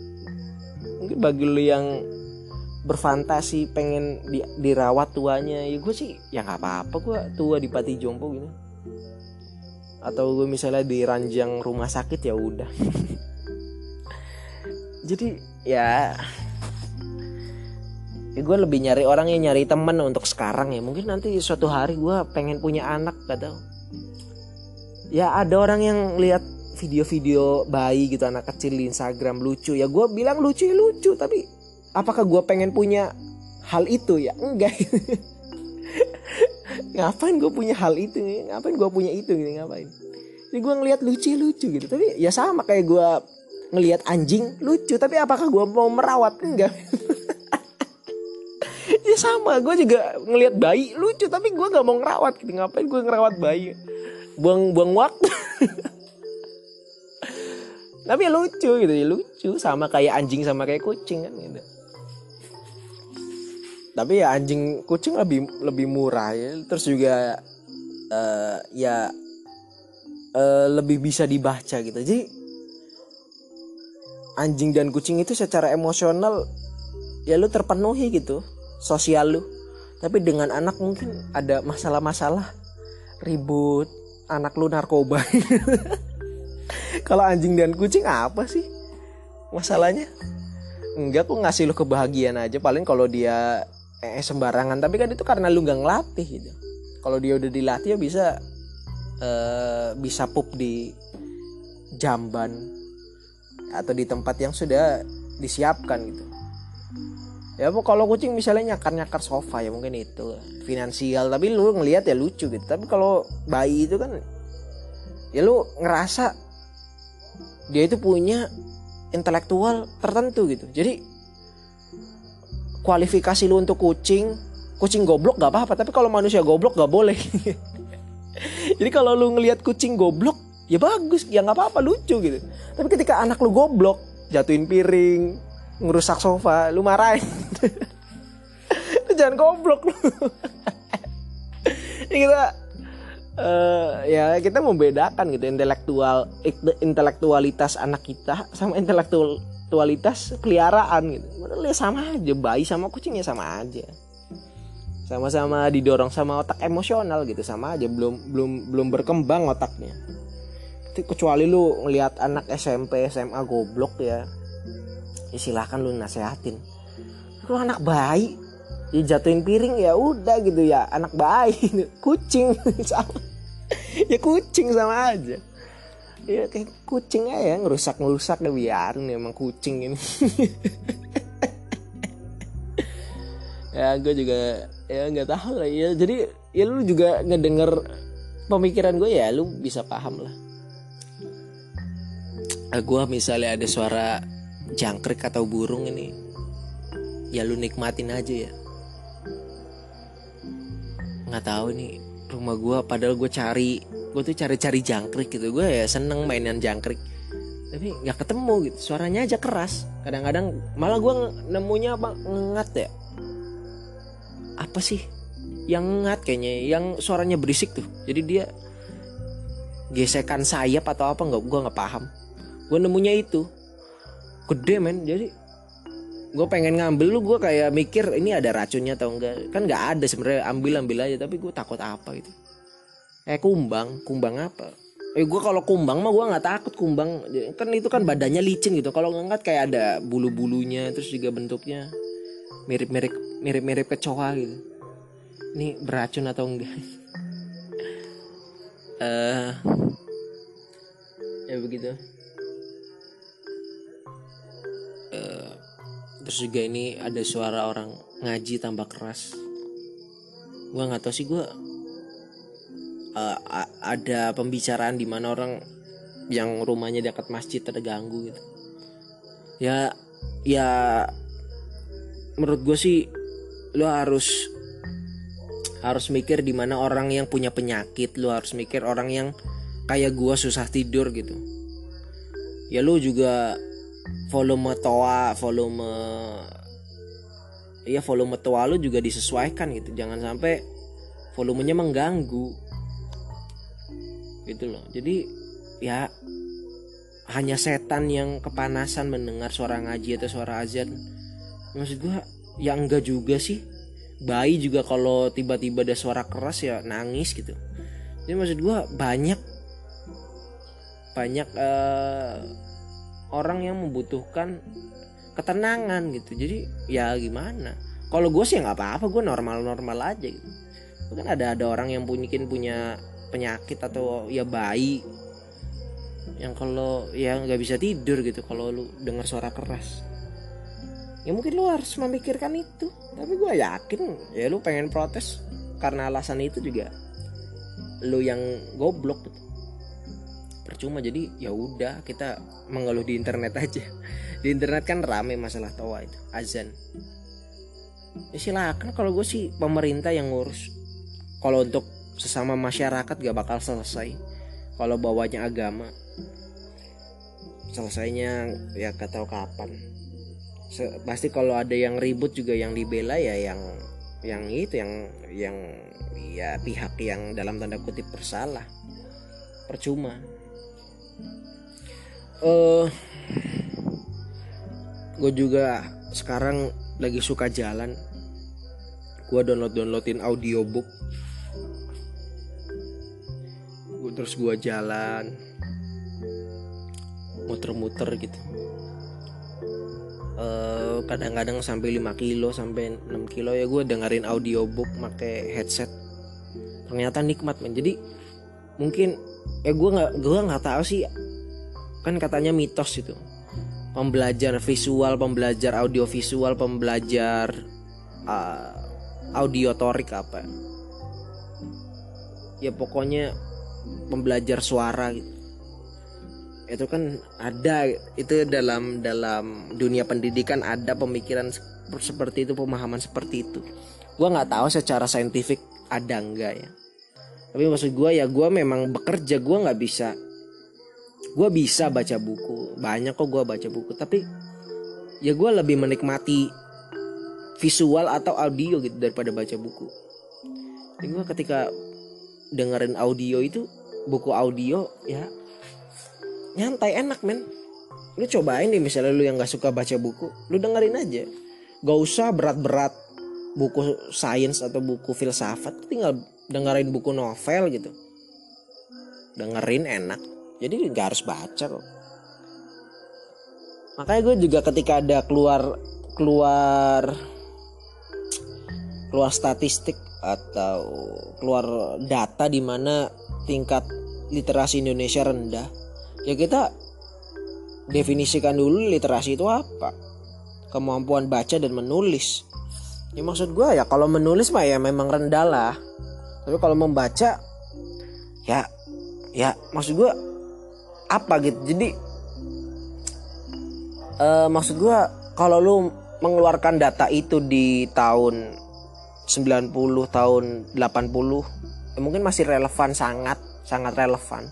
Mungkin bagi lo yang berfantasi pengen di, dirawat tuanya ya gue sih ya nggak apa-apa gue tua di pati jompo gitu atau gue misalnya di ranjang rumah sakit ya udah. Jadi ya ya gue lebih nyari orang yang nyari temen untuk sekarang ya. Mungkin nanti suatu hari gue pengen punya anak gak tau ya ada orang yang lihat video-video bayi gitu anak kecil di Instagram lucu. Ya gue bilang lucu ya lucu tapi apakah gue pengen punya hal itu? Ya enggak ngapain gue punya hal itu? Ngapain gue punya itu gitu ngapain? Jadi gue ngelihat lucu lucu gitu. Tapi ya sama kayak gue ngelihat anjing lucu. Tapi apakah gue mau merawat? Enggak. Ya sama gue juga ngelihat bayi lucu. Tapi gue nggak mau ngerawat gitu. Ngapain gue ngerawat bayi? Buang buang waktu. Tapi ya lucu gitu. Ya lucu. Sama kayak anjing sama kayak kucing kan gitu tapi ya anjing kucing lebih lebih murah ya. Terus juga uh, ya uh, lebih bisa dibaca gitu. Jadi anjing dan kucing itu secara emosional ya lu terpenuhi gitu sosial lu. Tapi dengan anak mungkin ada masalah-masalah ribut anak lu narkoba. Kalau anjing dan kucing apa sih masalahnya? Enggak kok ngasih lu kebahagiaan aja. Paling kalau dia eh, sembarangan. Tapi kan itu karena lu gak ngelatih gitu. Kalau dia udah dilatih ya bisa eh, bisa pup di jamban atau di tempat yang sudah disiapkan gitu. Ya kalau kucing misalnya nyakar nyakar sofa ya mungkin itu. Finansial tapi lu ngelihat ya lucu gitu. Tapi kalau bayi itu kan ya lu ngerasa dia itu punya intelektual tertentu gitu. Jadi kualifikasi lu untuk kucing kucing goblok gak apa-apa tapi kalau manusia goblok gak boleh. Jadi kalau lu ngelihat kucing goblok ya bagus ya nggak apa-apa lucu gitu. Tapi ketika anak lu goblok jatuhin piring ngerusak sofa lu marahin. Lu jangan goblok lu. Ini kita uh, ya kita membedakan gitu intelektual intelektualitas anak kita sama intelektualitas peliharaan gitu. Padahal ya sama aja bayi sama kucingnya sama aja. Sama-sama didorong sama otak emosional gitu sama aja belum belum belum berkembang otaknya. Kecuali lu ngelihat anak SMP SMA goblok ya, ya silahkan lu nasehatin. Kalau anak bayi ya jatuhin piring ya udah gitu ya anak bayi kucing sama ya kucing sama aja ya kayak kucing aja ngerusak ngerusak deh biarin emang kucing ini. Ya gue juga ya nggak tahu lah ya jadi ya lu juga ngedenger pemikiran gue ya lu bisa paham lah. Eh, gue misalnya ada suara jangkrik atau burung ini ya lu nikmatin aja ya. Nggak tahu nih rumah gue padahal gue cari gue tuh cari-cari jangkrik gitu. Gue ya seneng mainan jangkrik. Tapi nggak ketemu gitu. Suaranya aja keras. Kadang-kadang malah gue nemunya apa? Ngengat ya. Apa sih? Yang ngengat kayaknya yang suaranya berisik tuh. Jadi dia gesekan sayap atau apa nggak gue nggak paham. Gue nemunya itu. Gede men. Jadi gue pengen ngambil lu. Gue kayak mikir ini ada racunnya atau enggak? Kan nggak ada sebenarnya. Ambil ambil aja. Tapi gue takut apa gitu eh kumbang. Kumbang apa? Eh gue kalau kumbang mah gue nggak takut kumbang. Kan itu kan badannya licin gitu. Kalau ngangkat kayak ada bulu bulunya terus juga bentuknya mirip mirip mirip mirip kecoa gitu. Ini beracun atau enggak? Eh uh, ya begitu. Uh, terus juga ini ada suara orang ngaji tambah keras. Gue nggak tahu sih gue uh, ada pembicaraan di mana orang yang rumahnya dekat masjid terganggu gitu. Ya ya menurut gue sih lo harus harus mikir di mana orang yang punya penyakit lo harus mikir orang yang kayak gue susah tidur gitu. Ya lo juga volume toa volume ya volume toa lu juga disesuaikan gitu. Jangan sampai volumenya mengganggu gitu loh. Jadi ya hanya setan yang kepanasan mendengar suara ngaji atau suara azan. Maksud gua ya enggak juga sih. Bayi juga kalau tiba-tiba ada suara keras ya nangis gitu. Jadi maksud gua banyak banyak uh, orang yang membutuhkan ketenangan gitu. Jadi ya gimana? Kalau gue sih nggak apa-apa gue normal-normal aja gitu. Kan ada ada orang yang mungkin punya penyakit atau ya bayi yang kalau ya nggak bisa tidur gitu kalau lu dengar suara keras. Ya mungkin lu harus memikirkan itu. Tapi gue yakin ya lu pengen protes karena alasan itu juga lu yang goblok gitu. Percuma jadi ya udah kita mengeluh di internet aja. Di internet kan rame masalah tawa itu azan. Ya silakan kalau gue sih pemerintah yang ngurus. Kalau untuk sesama masyarakat gak bakal selesai kalau bawanya agama. Selesainya ya gak tahu kapan. Pasti kalau ada yang ribut juga yang dibela ya yang yang itu yang yang ya pihak yang dalam tanda kutip bersalah. Percuma. Uh, gue juga sekarang lagi suka jalan. Gue download downloadin audiobook terus gue jalan muter-muter gitu. Uh, kadang-kadang sampai 5 kilo sampai 6 kilo ya gue dengerin audiobook pakai headset. Ternyata nikmat men. Jadi mungkin eh gue nggak gue nggak tahu sih. Kan katanya mitos itu. Pembelajar visual pembelajar audio visual pembelajar uh, audiotorik apa. Ya pokoknya pembelajar suara gitu. Itu kan ada itu dalam dalam dunia pendidikan ada pemikiran seperti itu pemahaman seperti itu. Gue nggak tahu secara saintifik ada enggak ya. Tapi maksud gue ya gue memang bekerja gue nggak bisa gue bisa baca buku. Banyak kok gue baca buku tapi ya gue lebih menikmati visual atau audio gitu daripada baca buku. Jadi gue ketika dengerin audio itu buku audio ya. Nyantai enak men. Lu cobain deh misalnya lu yang gak suka baca buku lu dengerin aja. Gak usah berat-berat buku sains atau buku filsafat tinggal dengerin buku novel gitu. Dengerin enak. Jadi gak harus baca kok. Makanya gue juga ketika ada keluar keluar keluar statistik atau keluar data di mana tingkat literasi Indonesia rendah ya kita definisikan dulu literasi itu apa. Kemampuan baca dan menulis. Ya maksud gue ya kalau menulis mah ya memang rendah lah. Tapi kalau membaca ya ya maksud gue apa gitu? Jadi uh, maksud gue kalau lu mengeluarkan data itu di tahun 90 tahun 80 ya mungkin masih relevan sangat sangat relevan.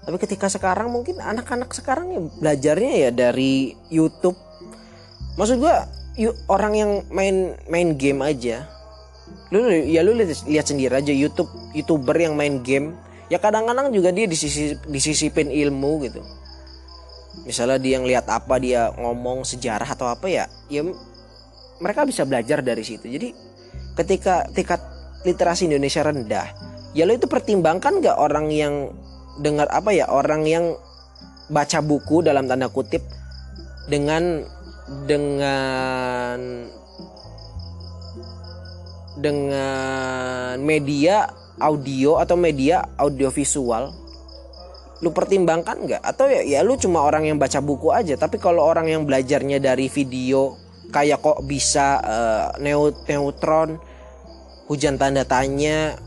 Tapi ketika sekarang mungkin anak-anak sekarang ya belajarnya ya dari YouTube. Maksud gua orang yang main main game aja. Lu ya lu lihat, lihat sendiri aja YouTube youtuber yang main game. Ya kadang-kadang juga dia disisi, disisipin ilmu gitu. Misalnya dia yang lihat apa dia ngomong sejarah atau apa ya ya mereka bisa belajar dari situ. Jadi ketika tingkat literasi Indonesia rendah ya lo itu pertimbangkan gak orang yang dengar apa ya orang yang baca buku dalam tanda kutip dengan dengan dengan media audio atau media audiovisual lu pertimbangkan nggak? Atau ya ya lu cuma orang yang baca buku aja tapi kalau orang yang belajarnya dari video kayak kok bisa uh, neutron hujan tanda tanya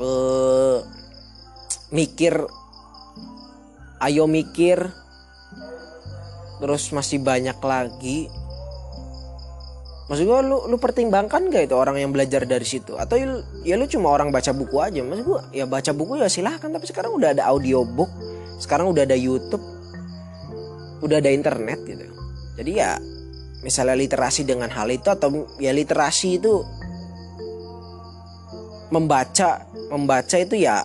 uh, mikir ayo mikir terus masih banyak lagi. Maksud gue lu lu pertimbangkan gak itu orang yang belajar dari situ? Atau ya, lu cuma orang baca buku aja? Maksud gue ya baca buku ya silahkan tapi sekarang udah ada audiobook sekarang udah ada YouTube udah ada internet gitu. Jadi ya misalnya literasi dengan hal itu atau ya literasi itu membaca membaca itu ya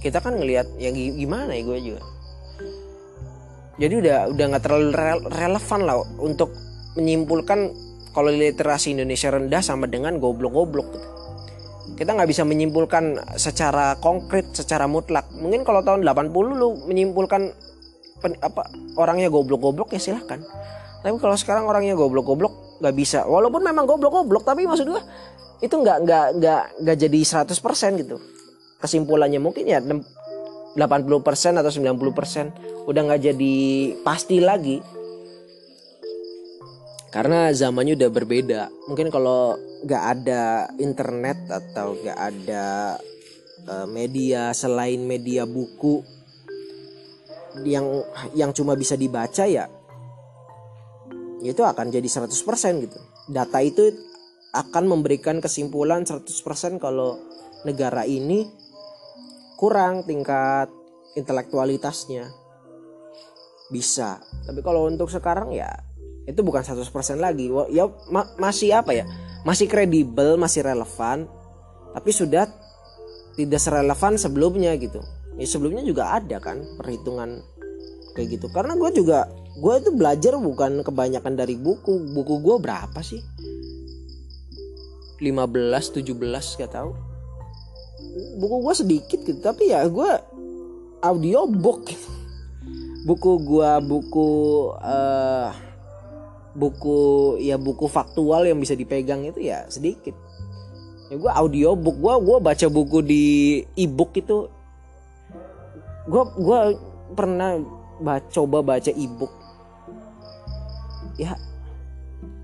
kita kan ngelihat ya gimana ya gue juga. Jadi udah udah nggak terlalu relevan lah untuk menyimpulkan kalau literasi Indonesia rendah sama dengan goblok-goblok gitu. kita nggak bisa menyimpulkan secara konkret secara mutlak. Mungkin kalau tahun 80 lu menyimpulkan pen, apa orangnya goblok-goblok ya silahkan tapi kalau sekarang orangnya goblok-goblok nggak bisa. Walaupun memang goblok-goblok tapi maksud gue itu nggak nggak nggak nggak jadi 100% gitu. Kesimpulannya mungkin ya 80% atau 90% udah nggak jadi pasti lagi. Karena zamannya udah berbeda. Mungkin kalau nggak ada internet atau nggak ada uh, media selain media buku yang yang cuma bisa dibaca ya itu akan jadi 100% gitu. Data itu akan memberikan kesimpulan 100% kalau negara ini kurang tingkat intelektualitasnya. Bisa. Tapi kalau untuk sekarang ya itu bukan 100% lagi. Ya ma masih apa ya? Masih kredibel masih relevan tapi sudah tidak serelevan sebelumnya gitu. Ya sebelumnya juga ada kan perhitungan kayak gitu. Karena gue juga gue itu belajar bukan kebanyakan dari buku. Buku gue berapa sih? 15 17 gak tahu. Buku gue sedikit gitu tapi ya gue audio book buku gue buku uh, buku ya buku faktual yang bisa dipegang itu ya sedikit. Ya gue audio book gue gue baca buku di ebook itu. Gue gue pernah coba baca ebook ya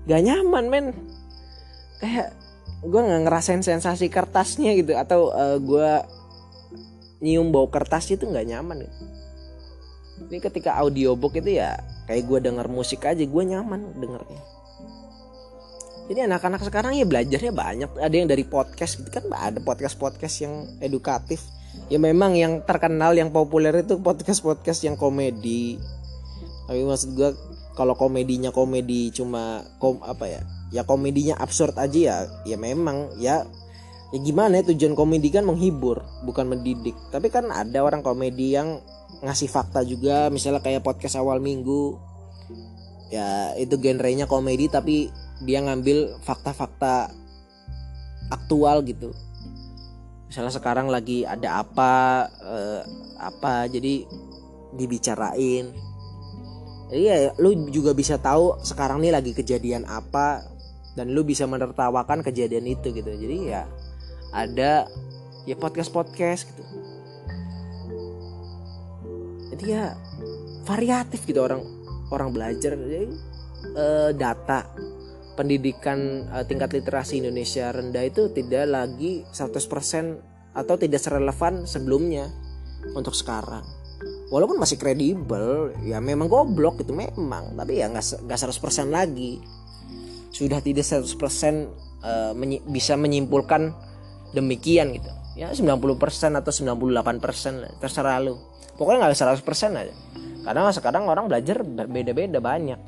gak nyaman men. Kayak gue nggak ngerasain sensasi kertasnya gitu atau uh, gue nyium bau kertas itu nggak nyaman. Gitu. ini ketika audiobook itu ya kayak gue denger musik aja gue nyaman dengernya. Jadi anak-anak sekarang ya belajarnya banyak. Ada yang dari podcast gitu kan ada podcast podcast yang edukatif. Ya memang yang terkenal yang populer itu podcast podcast yang komedi. Tapi maksud gue kalau komedinya komedi cuma kom apa ya ya komedinya absurd aja ya ya memang ya ya gimana ya tujuan komedi kan menghibur bukan mendidik. Tapi kan ada orang komedi yang ngasih fakta juga misalnya kayak podcast awal minggu. Ya itu genrenya komedi tapi dia ngambil fakta-fakta aktual gitu. Misalnya sekarang lagi ada apa eh, apa jadi dibicarain jadi ya lu juga bisa tahu sekarang nih lagi kejadian apa dan lu bisa menertawakan kejadian itu gitu. Jadi ya ada ya podcast podcast gitu. Jadi ya variatif gitu orang orang belajar. Jadi eh, data pendidikan eh, tingkat literasi Indonesia rendah itu tidak lagi 100% atau tidak serelevan sebelumnya untuk sekarang walaupun masih kredibel ya memang goblok itu memang. Tapi ya nggak nggak 100% lagi. Sudah tidak 100% uh, menyi bisa menyimpulkan demikian gitu. Ya 90% atau 98% lah terserah lu. Pokoknya nggak 100% aja. Karena sekarang orang belajar berbeda-beda banyak.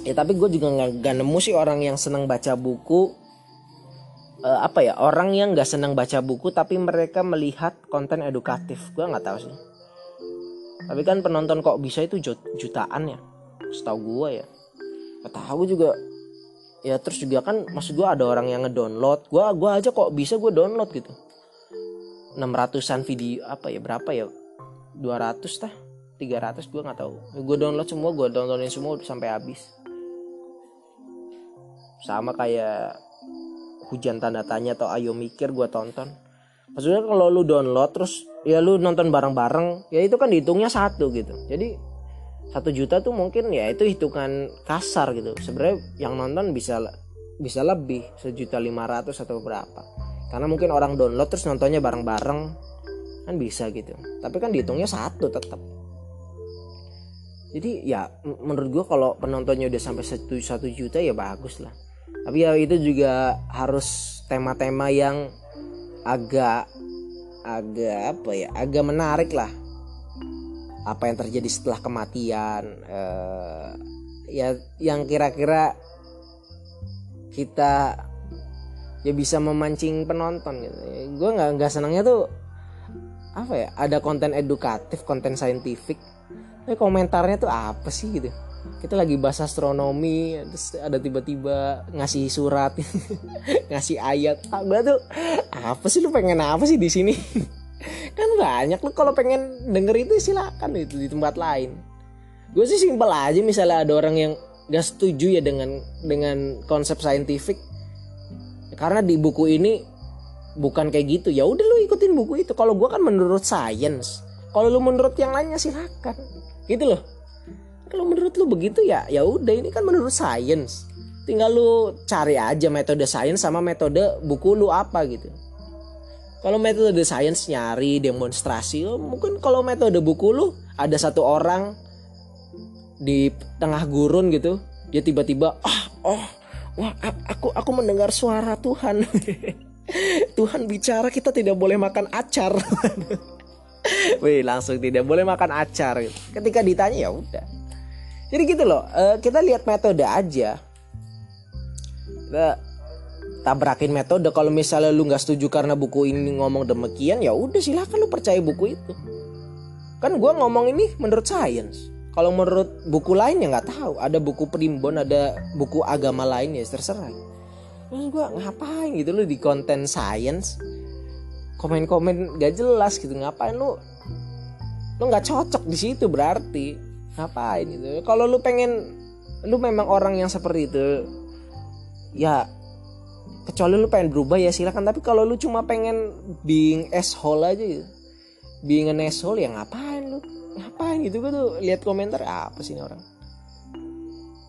Ya tapi gue juga nggak nemu sih orang yang senang baca buku uh, apa ya orang yang nggak senang baca buku tapi mereka melihat konten edukatif. Gue nggak tahu sih. Tapi kan penonton kok bisa itu jutaan ya? Setahu gue ya. Nggak tahu juga. Ya terus juga kan maksud gue ada orang yang ngedownload. Gue gua aja kok bisa gue download gitu. 600an video apa ya berapa ya? 200 tah? 300 gue nggak tahu. Gue download semua gue downloadin semua sampai habis. Sama kayak hujan tanda tanya atau ayo mikir gue tonton. Maksudnya kalau lu download terus ya lu nonton bareng-bareng ya itu kan dihitungnya satu gitu. Jadi satu juta tuh mungkin ya itu hitungan kasar gitu. Sebenarnya yang nonton bisa bisa lebih sejuta lima ratus atau berapa. Karena mungkin orang download terus nontonnya bareng-bareng kan bisa gitu. Tapi kan dihitungnya satu tetap jadi ya menurut gue kalau penontonnya udah sampai satu satu juta ya bagus lah tapi ya itu juga harus tema-tema yang agak agak apa ya agak menarik lah. Apa yang terjadi setelah kematian uh, ya yang kira-kira kita ya bisa memancing penonton gitu. Gue nggak nggak senangnya tuh apa ya ada konten edukatif konten saintifik. Tapi komentarnya tuh apa sih gitu kita lagi bahas astronomi terus ada tiba-tiba ngasih surat ngasih ayat. Ah, tuh. Apa sih lu pengen apa sih di sini? Kan banyak lu kalau pengen denger itu silakan itu di tempat lain. Gue sih simpel aja misalnya ada orang yang gak setuju ya dengan dengan konsep saintifik. Karena di buku ini bukan kayak gitu. Ya udah lu ikutin buku itu. Kalau gue kan menurut sains. Kalau lu menurut yang lainnya silakan. Gitu loh kalau menurut lu begitu ya ya udah ini kan menurut sains tinggal lu cari aja metode sains sama metode buku lu apa gitu. Kalau metode sains nyari demonstrasi oh, mungkin kalau metode buku lu ada satu orang di tengah gurun gitu dia tiba-tiba ah oh wah aku aku mendengar suara Tuhan. Tuhan bicara kita tidak boleh makan acar. Wih langsung tidak boleh makan acar ketika ditanya ya udah jadi gitu loh eh, kita lihat metode aja. Kita tabrakin metode. Kalau misalnya lu nggak setuju karena buku ini ngomong demikian ya udah silakan lu percaya buku itu. Kan gue ngomong ini menurut sains. Kalau menurut buku lain ya nggak tahu. Ada buku primbon ada buku agama lain ya terserah. Terus gue ngapain gitu lu di konten sains? Komen-komen gak jelas gitu. Ngapain lu? Lu nggak cocok di situ berarti ngapain gitu? Kalau lu pengen lu memang orang yang seperti itu ya kecuali lu pengen berubah ya silakan. Tapi kalau lu cuma pengen being asshole aja gitu being an asshole ya ngapain lu? Ngapain gitu? Gue tuh lihat komentar apa sih ini orang?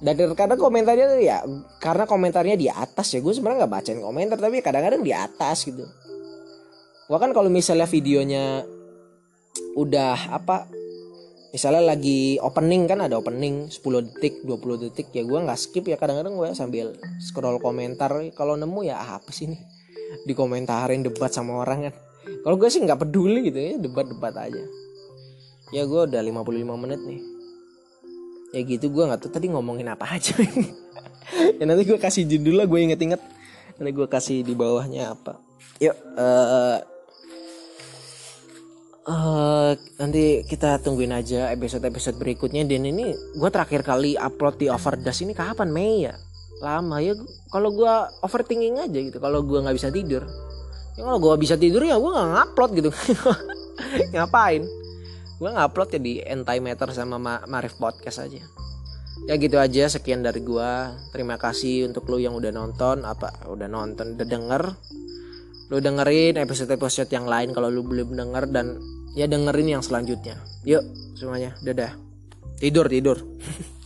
Dan karena komentarnya tuh ya karena komentarnya di atas ya gue sebenarnya nggak bacain komentar tapi kadang-kadang di atas gitu. Gua kan kalau misalnya videonya udah apa misalnya lagi opening kan ada opening 10 detik 20 detik ya gua nggak skip ya kadang-kadang gue sambil scroll komentar kalau nemu ya ah, apa sih nih dikomentarin debat sama orang kan. Kalau gue sih nggak peduli gitu ya debat-debat aja. Ya gue udah 55 menit nih. Ya gitu gue nggak tahu tadi ngomongin apa aja. Ya nanti gue kasih judul lah gue inget-inget. Nanti gue kasih di bawahnya apa. Yuk eh eh, nanti kita tungguin aja episode-episode berikutnya. Dan ini gue terakhir kali upload di overdose ini kapan? Mei ya? Lama ya kalau gue overthinking aja gitu. Kalau gue nggak bisa tidur. Ya kalau gue bisa tidur ya gue nggak ngupload gitu. Ngapain? Gue ngupload ya di Entimeter sama Ma- Marif Podcast aja. Ya gitu aja. Sekian dari gue terima kasih untuk lu yang udah nonton. Apa udah nonton udah denger lu dengerin episode-episode yang lain kalau lu belum denger dan ya dengerin yang selanjutnya. Yuk semuanya. Dadah. Tidur tidur